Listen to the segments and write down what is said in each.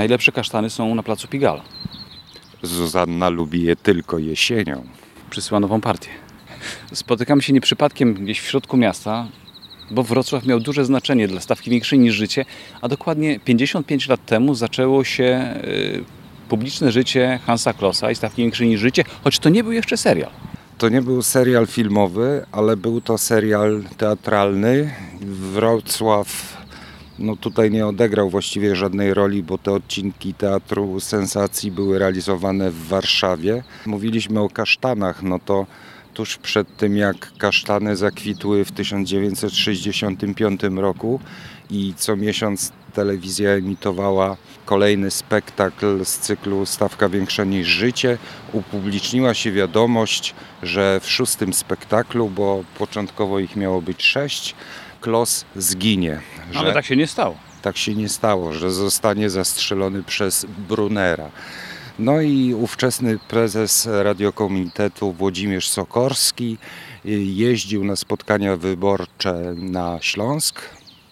Najlepsze kasztany są na placu Pigala. Zuzanna lubi je tylko jesienią. Przysyła nową partię. Spotykamy się nie przypadkiem gdzieś w środku miasta, bo Wrocław miał duże znaczenie dla stawki większej niż życie, a dokładnie 55 lat temu zaczęło się y, publiczne życie Hansa Klossa i stawki większej niż życie, choć to nie był jeszcze serial. To nie był serial filmowy, ale był to serial teatralny. Wrocław no tutaj nie odegrał właściwie żadnej roli, bo te odcinki Teatru Sensacji były realizowane w Warszawie. Mówiliśmy o kasztanach, no to tuż przed tym jak kasztany zakwitły w 1965 roku i co miesiąc telewizja emitowała kolejny spektakl z cyklu Stawka większa niż życie. Upubliczniła się wiadomość, że w szóstym spektaklu, bo początkowo ich miało być sześć, Klos zginie. Ale tak się nie stało. tak się nie stało, że zostanie zastrzelony przez Brunera. No i ówczesny prezes radiokomitetu Włodzimierz Sokorski y, jeździł na spotkania wyborcze na Śląsk.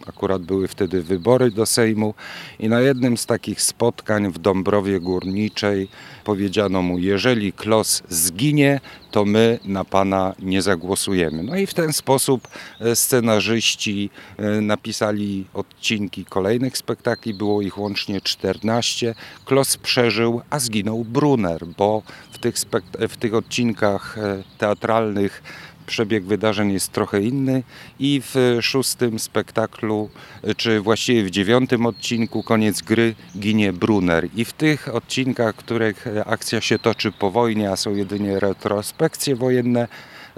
Akurat były wtedy wybory do Sejmu i na jednym z takich spotkań w Dąbrowie Górniczej powiedziano mu, jeżeli Klos zginie, to my na pana nie zagłosujemy. No i w ten sposób e, scenarzyści e, napisali odcinki kolejnych spektakli, było ich łącznie 14. Klos przeżył, a zginął Brunner, bo w tych, spekt- w tych odcinkach e, teatralnych przebieg wydarzeń jest trochę inny i w szóstym spektaklu, czy właściwie w dziewiątym odcinku, koniec gry, ginie Brunner. I w tych odcinkach, których akcja się toczy po wojnie, a są jedynie retrospekcje wojenne,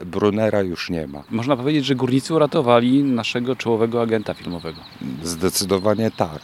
Brunera już nie ma. Można powiedzieć, że górnicy uratowali naszego czołowego agenta filmowego. Zdecydowanie tak.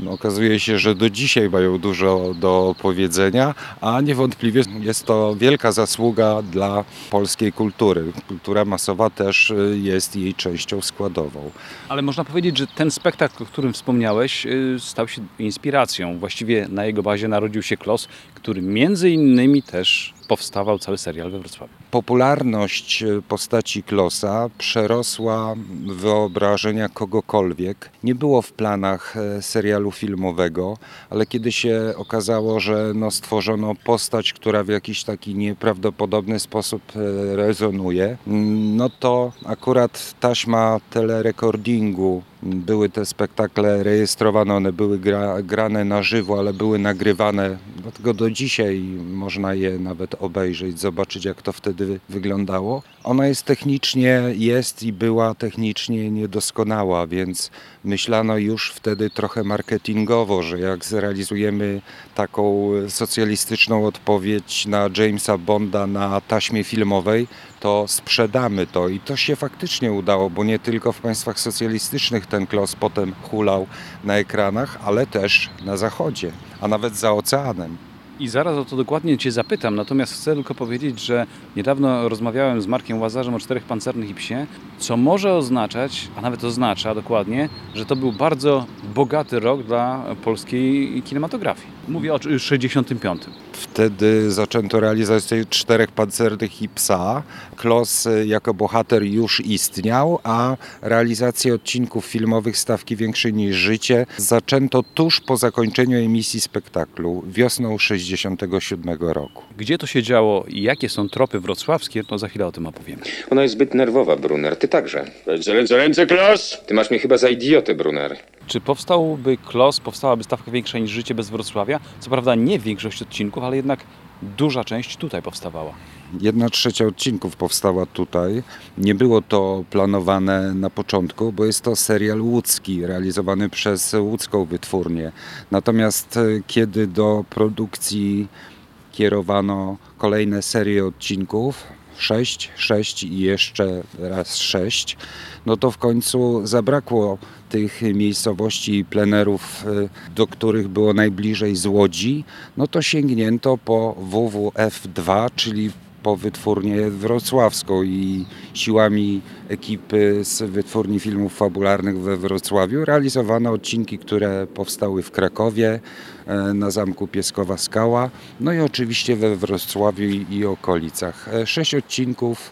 No, okazuje się, że do dzisiaj mają dużo do powiedzenia, a niewątpliwie jest to wielka zasługa dla polskiej kultury. Kultura masowa też y, jest jej częścią składową. Ale można powiedzieć, że ten spektakl, o którym wspomniałeś, y, stał się inspiracją. Właściwie na jego bazie narodził się Klos, który między innymi też powstawał cały serial we Wrocławiu. Popularność y, postaci Klosa przerosła wyobrażenia kogokolwiek. Nie było w planach e, serialu filmowego, ale kiedy się okazało, że no stworzono postać, która w jakiś taki nieprawdopodobny sposób e, rezonuje, mm, no to akurat taśma telerekordingu były te spektakle rejestrowane, one były gra, grane na żywo, ale były nagrywane, dlatego do dzisiaj można je nawet obejrzeć, zobaczyć jak to wtedy wyglądało. Ona jest technicznie, jest i była technicznie niedoskonała, więc myślano już wtedy trochę marketingowo, że jak zrealizujemy taką socjalistyczną odpowiedź na Jamesa Bonda na taśmie filmowej, to sprzedamy to i to się faktycznie udało, bo nie tylko w państwach socjalistycznych ten klos potem hulał na ekranach, ale też na zachodzie, a nawet za oceanem. I zaraz o to dokładnie Cię zapytam, natomiast chcę tylko powiedzieć, że niedawno rozmawiałem z Markiem Łazarzem o czterech pancernych i psie, co może oznaczać, a nawet oznacza dokładnie, że to był bardzo bogaty rok dla polskiej kinematografii. Mówię o 65. Wtedy zaczęto realizację czterech pancernych i psa. Klos y, jako bohater już istniał, a realizację odcinków filmowych stawki większej niż życie zaczęto tuż po zakończeniu emisji spektaklu wiosną 67 roku. Gdzie to się działo i jakie są tropy wrocławskie, to za chwilę o tym opowiemy. Ona jest zbyt nerwowa, Brunner. Ty także. Ręce, ręce, ręce, klos! Ty masz mnie chyba za idiotę, Brunner. Czy powstałby Klos, powstałaby stawka większa niż życie bez Wrocławia? Co prawda nie większość odcinków, ale jednak duża część tutaj powstawała. Jedna trzecia odcinków powstała tutaj. Nie było to planowane na początku, bo jest to serial łódzki, realizowany przez łódzką wytwórnię. Natomiast e, kiedy do produkcji kierowano kolejne serie odcinków, 6, 6 i jeszcze raz 6, no to w końcu zabrakło tych miejscowości i plenerów, y, do których było najbliżej z Łodzi, no to sięgnięto po WWF2, czyli po wytwórnię wrocławską i siłami ekipy z wytwórni filmów fabularnych we Wrocławiu realizowano odcinki, które powstały w Krakowie, e, na zamku Pieskowa Skała, no i oczywiście we Wrocławiu i, okolicach. E, Sześć odcinków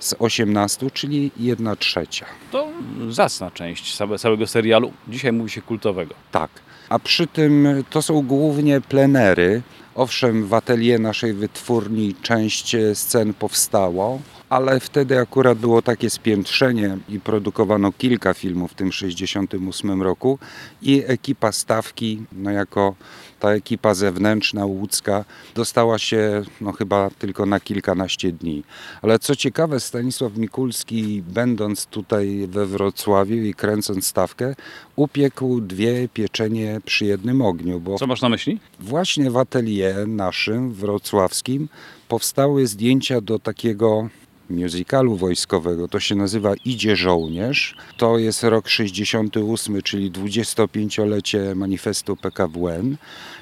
z 18, czyli jedna trzecia. To zacna część całe- całego serialu. Dzisiaj mówi się kultowego. Tak. a przy tym to są głównie plenery. Owszem, w atelier naszej wytwórni część e, scen powstało, ale wtedy akurat było takie spiętrzenie i produkowano kilka filmów w tym 68 roku i ekipa stawki, no jako ta ekipa zewnętrzna łódzka dostała się no chyba tylko na kilkanaście dni. Ale co ciekawe, Stanisław Mikulski będąc tutaj we Wrocławiu i kręcąc stawkę, upiekł dwie pieczenie przy jednym ogniu, bo Co masz na myśli? Właśnie w atelier naszym wrocławskim powstały zdjęcia do takiego musicalu wojskowego. To się nazywa Idzie żołnierz. To jest rok 68, czyli 25-lecie manifestu PKWN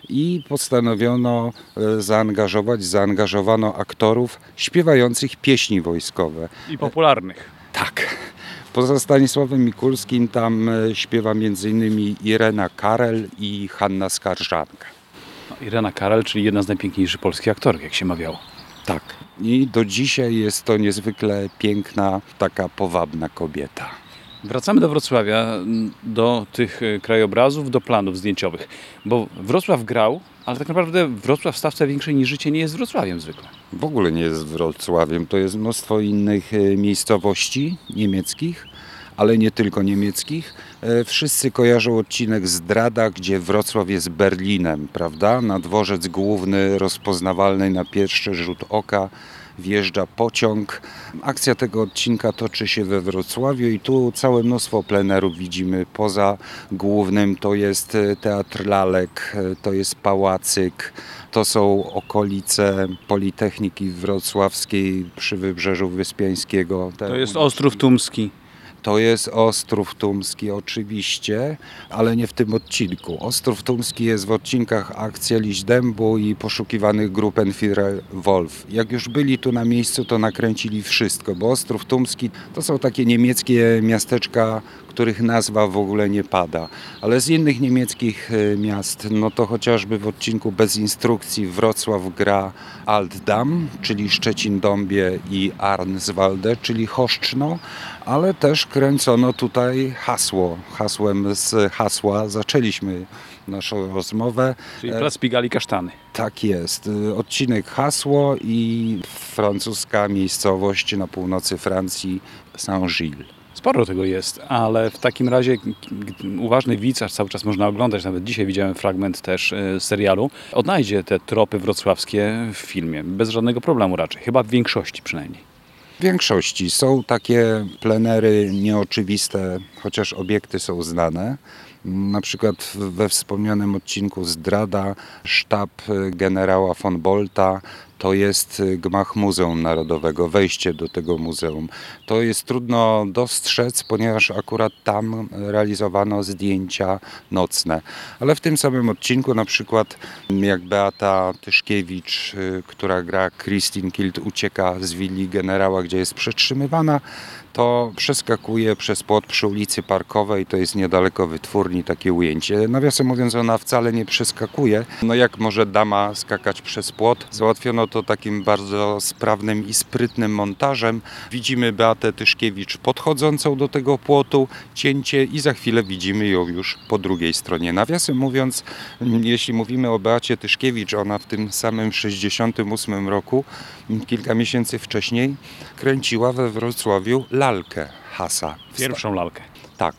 i postanowiono e, zaangażować, zaangażowano aktorów śpiewających pieśni wojskowe. I popularnych. Tak. Poza Stanisławem Mikulskim tam e, śpiewa m.in. Irena Karel i Hanna Skarżanka. No, Irena Karel, czyli jedna z najpiękniejszych polskich aktorek, jak się mawiało. Tak. I do dzisiaj jest to niezwykle piękna, taka powabna kobieta. Wracamy do Wrocławia, do tych e, krajobrazów, do planów zdjęciowych. Bo Wrocław grał, ale tak naprawdę Wrocław w stawce większej niż życie nie jest Wrocławiem zwykle. W ogóle nie jest Wrocławiem. To jest mnóstwo innych e, miejscowości niemieckich, ale nie tylko niemieckich. E, Wszyscy kojarzą odcinek Zdrada, gdzie Wrocław jest Berlinem, prawda? Na dworzec główny, rozpoznawalny na pierwszy rzut oka, wjeżdża pociąg. Akcja tego odcinka toczy się we Wrocławiu i tu całe mnóstwo plenerów widzimy. Poza głównym to jest e, Teatr Lalek, e, to jest Pałacyk, to są okolice Politechniki Wrocławskiej przy Wybrzeżu Wyspiańskiego. To jest. Ostrów Tumski. To jest Ostrów Tumski oczywiście, ale nie w tym odcinku. Ostrów Tumski jest w odcinkach Akcja Liść Dębu i poszukiwanych grup Enfirer Wolf. Jak już byli tu na miejscu, to nakręcili wszystko, bo Ostrów Tumski to są takie niemieckie miasteczka, których nazwa w ogóle nie pada. Ale z innych niemieckich e, miast, no to chociażby w odcinku Bez instrukcji Wrocław gra Altdam, czyli Szczecin-Dąbie i Arnswalde, czyli Choszczno, ale też kręcono tutaj hasło. Hasłem z hasła zaczęliśmy naszą rozmowę. Czyli E, Plac Pigali Kasztany. Tak jest. Y, Odcinek hasło i francuska miejscowość na północy Francji Saint-Gilles. Sporo tego jest, ale w takim razie uważny widz, aż cały czas można oglądać, nawet dzisiaj widziałem fragment też e, serialu, odnajdzie te tropy wrocławskie w filmie, bez żadnego problemu raczej, chyba w większości przynajmniej. W większości są takie plenery nieoczywiste, chociaż obiekty są znane. Na przykład we wspomnianym odcinku Zdrada sztab generała von Bolta to jest y, gmach Muzeum Narodowego, wejście do tego muzeum. To jest trudno dostrzec, ponieważ akurat tam realizowano zdjęcia nocne. Ale w tym samym odcinku na przykład jak Beata Tyszkiewicz, y, która gra Christine Kilt, ucieka z willi generała, gdzie jest przetrzymywana, to przeskakuje przez płot przy ulicy Parkowej, to jest niedaleko wytwórni takie ujęcie. Nawiasem mówiąc, ona wcale nie przeskakuje. No jak może dama skakać przez płot? Załatwiono to takim bardzo sprawnym i sprytnym montażem. Widzimy Beatę Tyszkiewicz podchodzącą do tego płotu, cięcie i za chwilę widzimy ją już po drugiej stronie. Nawiasem mówiąc, jeśli mówimy o Beacie Tyszkiewicz, ona w tym samym 68 roku, kilka miesięcy wcześniej, kręciła we Wrocławiu lalkę Hasa. Pierwszą lalkę. Tak,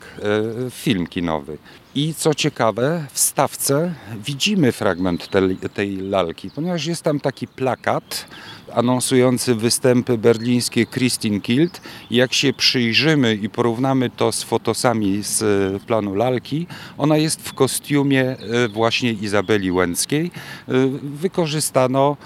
e, film kinowy. I co ciekawe, w stawce widzimy fragment tej, lalki, ponieważ jest tam taki plakat anonsujący występy berlińskie Christine Kilt. Jak się przyjrzymy i porównamy to z fotosami z e, planu lalki, ona jest w kostiumie e, właśnie Izabeli Łęckiej. E, Wykorzystano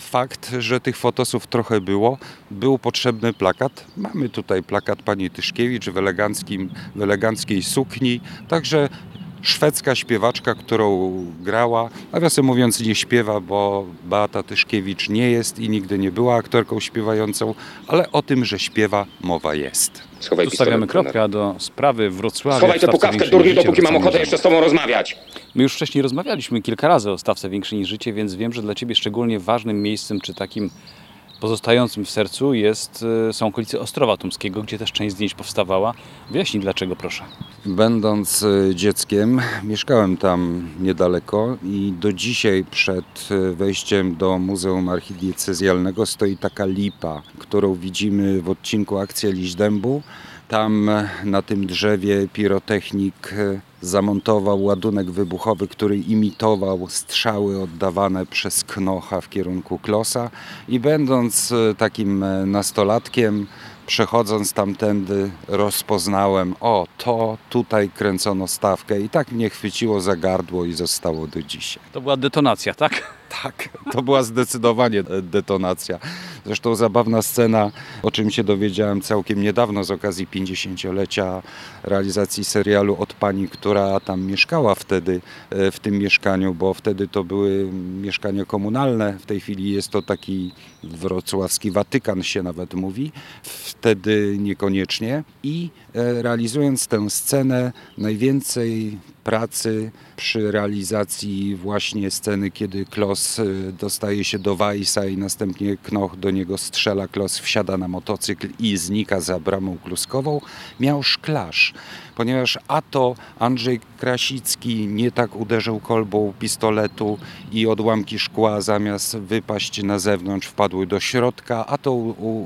fakt, że tych fotosów trochę było. Był potrzebny plakat. Mamy tutaj plakat pani Tyszkiewicz w, eleganckim, w eleganckiej sukni. Także szwedzka śpiewaczka, którą grała. Nawiasem mówiąc nie śpiewa, bo Beata Tyszkiewicz nie jest i nigdy nie była aktorką śpiewającą, ale o tym, że śpiewa, mowa jest. Schowaj Tu stawiamy kropkę do sprawy Wrocławia. Schowaj tę pukawkę, durniu, dopóki mam ochotę jeszcze z tobą rozmawiać. My już wcześniej rozmawialiśmy kilka razy o stawce Większej niż życie, więc wiem, że dla Ciebie szczególnie ważnym miejscem, czy takim pozostającym w sercu jest, e, są okolice Ostrowa Tumskiego, gdzie też część zdjęć powstawała. Wyjaśnij dlaczego, proszę. Będąc e, dzieckiem, mieszkałem tam niedaleko i do dzisiaj przed e, wejściem do Muzeum Archidiecezjalnego stoi taka lipa, którą widzimy w odcinku Akcja Liść Dębu. Tam e, na tym drzewie pirotechnik e, zamontował ładunek wybuchowy, który imitował strzały oddawane przez Knocha w kierunku Klosa i będąc e, takim nastolatkiem, przechodząc tamtędy rozpoznałem, o to tutaj kręcono stawkę i tak mnie chwyciło za gardło i zostało do dzisiaj. To była detonacja, tak? Tak, to była zdecydowanie detonacja. Zresztą zabawna scena, o czym się dowiedziałem całkiem niedawno z okazji 50-lecia realizacji serialu od pani, która tam mieszkała wtedy e, w tym mieszkaniu, bo wtedy to były mieszkania komunalne. W tej chwili jest to taki wrocławski Watykan się nawet mówi. Wtedy niekoniecznie. I realizując tę scenę, najwięcej pracy przy realizacji właśnie sceny, kiedy Klos y, dostaje się do Weissa i następnie Knoch do niego strzela, Klos wsiada na motocykl i znika za bramą kluskową, miał szklarz. Ponieważ a to Andrzej Krasicki nie tak uderzył kolbą pistoletu i odłamki szkła zamiast wypaść na zewnątrz wpadły do środka, a to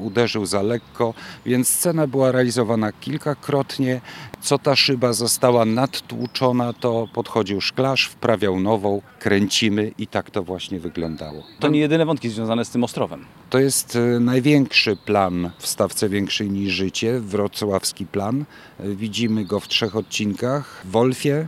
uderzył za lekko, więc scena była realizowana kilkakrotnie. Co ta szyba została nadtłuczona, to podchodził szklarz, wprawiał nową, kręcimy i tak to właśnie wyglądało. To nie jedyne wątki związane z tym Ostrowem. To jest e, największy plan w stawce większej niż życie, wrocławski plan. E, Widzimy go w trzech odcinkach, w Wolfie,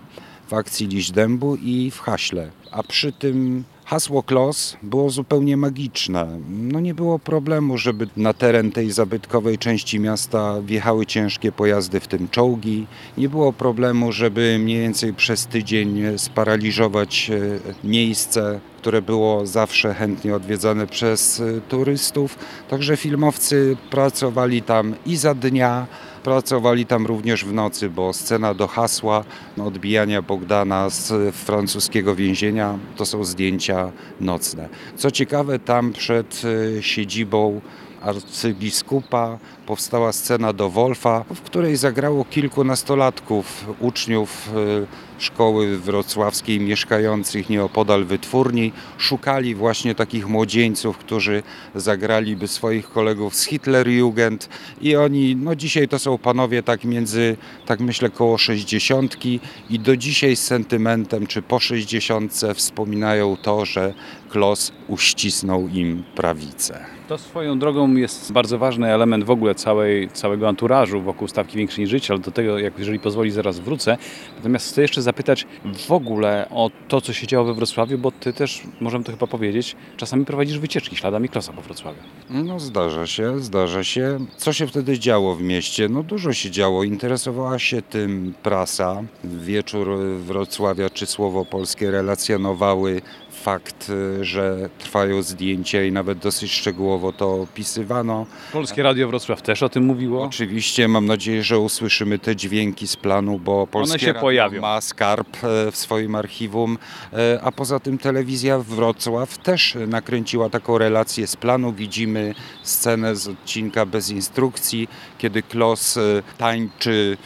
w akcji Liść Dębu i w Haśle. A przy tym hasło Klos było zupełnie magiczne. No nie było problemu, żeby na teren tej zabytkowej części miasta wjechały ciężkie pojazdy, w tym czołgi. Nie było problemu, żeby mniej więcej przez tydzień sparaliżować e, miejsce, które było zawsze chętnie odwiedzane przez e, turystów. Także filmowcy pracowali tam i za dnia, pracowali tam również w nocy, bo scena do hasła no, odbijania Bogdana z francuskiego więzienia to są zdjęcia nocne. Co ciekawe, tam przed e, siedzibą arcybiskupa powstała scena do Wolfa, w której zagrało kilku nastolatków, uczniów e, szkoły wrocławskiej mieszkających nieopodal wytwórni. Szukali właśnie takich młodzieńców, którzy zagraliby swoich kolegów z Hitlerjugend i oni, no dzisiaj to są panowie tak między, tak myślę, koło sześćdziesiątki i do dzisiaj z sentymentem, czy po sześćdziesiątce wspominają to, że Klos uścisnął im prawicę. To swoją drogą jest bardzo ważny element w ogóle całej, całego anturażu wokół stawki większej niż życie, ale do tego, jak jeżeli pozwoli, zaraz wrócę. Natomiast chcę jeszcze zapytać w ogóle o to, co się działo we Wrocławiu, bo ty też, możemy to chyba powiedzieć, czasami prowadzisz wycieczki śladami Klosa po Wrocławiu. No zdarza się, zdarza się. Co się wtedy działo w mieście? No dużo się działo. Interesowała się tym prasa. Wieczór Wrocławia czy Słowo Polskie relacjonowały fakt, y, że trwają zdjęcia i nawet dosyć szczegółowo to opisywano. Polskie Radio Wrocław też o tym mówiło. Oczywiście mam nadzieję, że usłyszymy te dźwięki z planu, bo Polskie się Radio pojawią. ma skarb e, w swoim archiwum, e, a poza tym telewizja Wrocław też nakręciła taką relację z planu. Widzimy scenę z odcinka bez instrukcji, kiedy Klos e, tańczy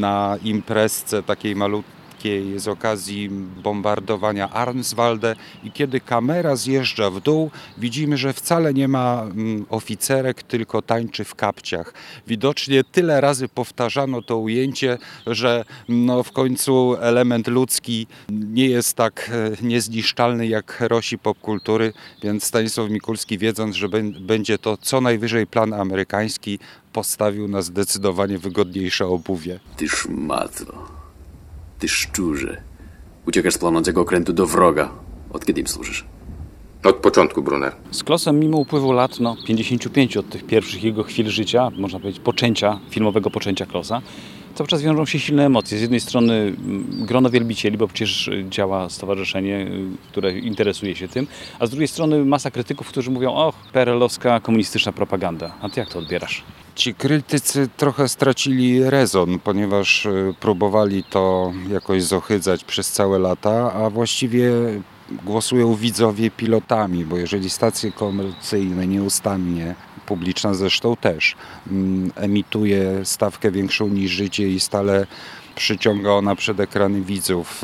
na imprezce takiej malutkiej z okazji bombardowania Arnswalde i kiedy kamera zjeżdża w dół, widzimy, że wcale nie ma mm, oficerek, tylko tańczy w kapciach. Widocznie tyle razy powtarzano to ujęcie, że no, w końcu element ludzki nie jest tak e, niezniszczalny jak herosi popkultury, więc Stanisław Mikulski wiedząc, że bę- będzie to co najwyżej plan amerykański, postawił na zdecydowanie wygodniejsze obuwie. Ty szmato. Ty szczurze. Uciekasz z płonącego okrętu do wroga. Od kiedy im służysz? Od początku, Brunner. Z Klosem mimo upływu lat, no 55 od tych pierwszych jego chwil życia, można powiedzieć poczęcia, filmowego poczęcia Klosa, cały czas wiążą się silne emocje. Z jednej strony mm, grono wielbicieli, bo przecież działa stowarzyszenie, y, które interesuje się tym, a z drugiej strony masa krytyków, którzy mówią, och, perelowska komunistyczna propaganda. A ty jak to odbierasz? Ci krytycy trochę stracili rezon, ponieważ e, próbowali to jakoś zohydzać przez całe lata, a właściwie głosują widzowie pilotami, bo jeżeli stacje komercyjne nieustannie, publiczna zresztą też, mm, emituje stawkę większą niż życie i stale przyciąga ona przed ekrany widzów.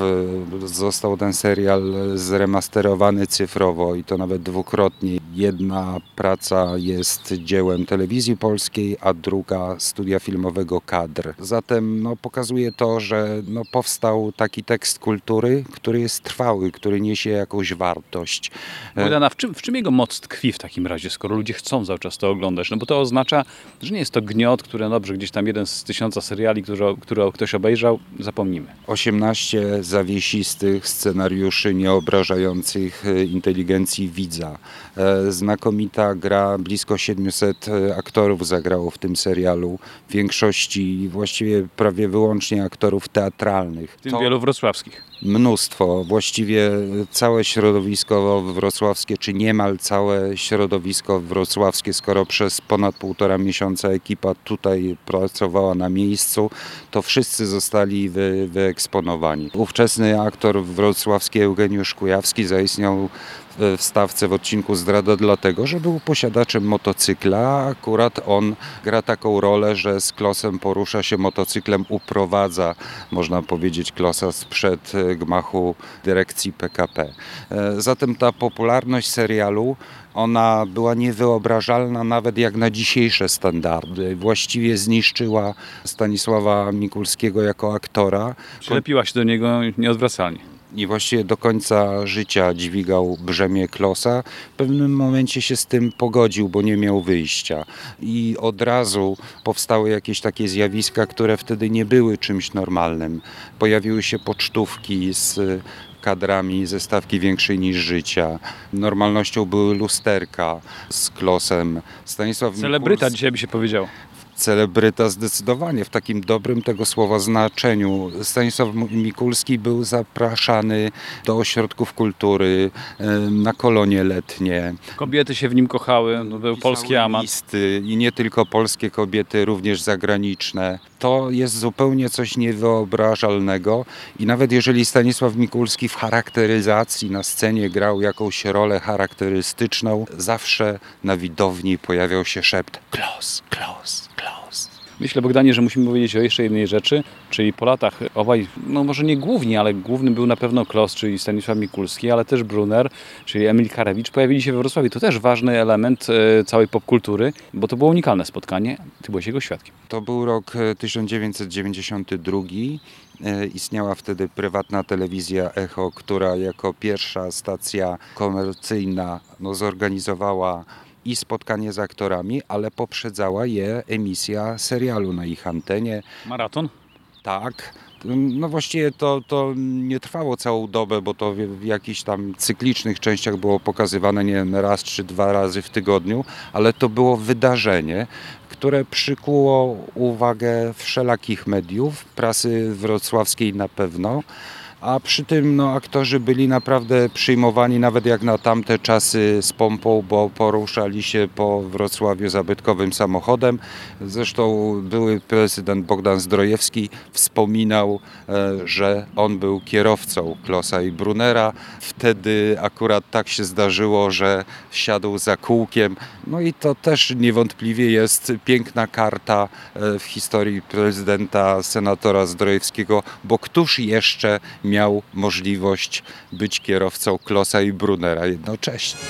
Y, Został ten serial zremasterowany cyfrowo i to nawet dwukrotnie. Jedna praca jest dziełem telewizji polskiej, a druga studia filmowego kadr. Zatem no, pokazuje to, że no, powstał taki tekst kultury, który jest trwały, który niesie jakąś wartość. Bogdana, w czym, w czym jego moc tkwi w takim razie, skoro ludzie chcą cały czas to oglądać? No bo to oznacza, że nie jest to gniot, które dobrze, gdzieś tam jeden z tysiąca seriali, które, które ktoś obejrzał, zapomnimy. 18 zawiesistych scenariuszy nieobrażających e, inteligencji widza. E, Znakomita gra, blisko 700 aktorów zagrało w tym serialu. W większości właściwie prawie wyłącznie aktorów teatralnych. W tym To- wielu wrocławskich. Mnóstwo, właściwie całe środowisko wrocławskie, czy niemal całe środowisko wrocławskie, skoro przez ponad półtora miesiąca ekipa tutaj pracowała na miejscu, to wszyscy zostali wy, wyeksponowani. Ówczesny aktor wrocławski Eugeniusz Kujawski zaistniał w w stawce w odcinku Zdrada dlatego, że był posiadaczem motocykla, akurat on gra taką rolę, że z Klosem porusza się motocyklem, uprowadza, można powiedzieć, Klosa sprzed e, gmachu dyrekcji PKP. E, Zatem ta popularność serialu ona była niewyobrażalna nawet jak na dzisiejsze standardy. Właściwie zniszczyła Stanisława Mikulskiego jako aktora. Przylepiła się do niego nieodwracalnie. I właściwie do końca życia dźwigał brzemię Klosa. W pewnym momencie się z tym pogodził, bo nie miał wyjścia. I od razu powstały jakieś takie zjawiska, które wtedy nie były czymś normalnym. Pojawiły się pocztówki z kadrami ze stawki większej niż życia. Normalnością były lusterka z Klosem. Stanisław Celebryta Mikulski- dzisiaj by się powiedział. Celebryta zdecydowanie w takim dobrym tego słowa znaczeniu. Stanisław Mikulski był zapraszany do ośrodków kultury, na kolonie letnie. Kobiety się w nim kochały, no, był polski amat. Listy, I nie tylko polskie kobiety, również zagraniczne. To jest zupełnie coś niewyobrażalnego i nawet jeżeli Stanisław Mikulski w charakteryzacji na scenie grał jakąś rolę charakterystyczną, zawsze na widowni pojawiał się szept Klos, Klos, Klos. Myślę, Bogdanie, że musimy powiedzieć o jeszcze jednej rzeczy, czyli po latach obaj, no może nie głównie, ale główny był na pewno Klos, czyli Stanisław Mikulski, ale też Brunner, czyli Emil Karewicz, pojawili się we Wrocławiu. To też ważny element e, całej popkultury, bo to było unikalne spotkanie. Ty byłeś jego świadkiem. To był rok e, 1992. E, Istniała wtedy prywatna telewizja Echo, która jako pierwsza stacja komercyjna no, zorganizowała i spotkanie z aktorami, ale poprzedzała je emisja serialu na ich antenie. Maraton? Tak. No właściwie to, to nie trwało całą dobę, bo to w, w jakichś tam cyklicznych częściach było pokazywane, nie wiem, raz czy dwa razy w tygodniu, ale to było wydarzenie, które przykuło uwagę wszelakich mediów, prasy wrocławskiej na pewno. A przy tym no, aktorzy byli naprawdę przyjmowani nawet jak na tamte czasy z pompą, bo poruszali się po Wrocławiu zabytkowym samochodem. Zresztą były prezydent Bogdan Zdrojewski wspominał, e, że on był kierowcą Klosa i Brunera. Wtedy akurat tak się zdarzyło, że wsiadł za kółkiem. No i to też niewątpliwie jest piękna karta e, w historii prezydenta, senatora Zdrojewskiego, bo któż jeszcze miał możliwość być kierowcą Klosa i Brunera jednocześnie.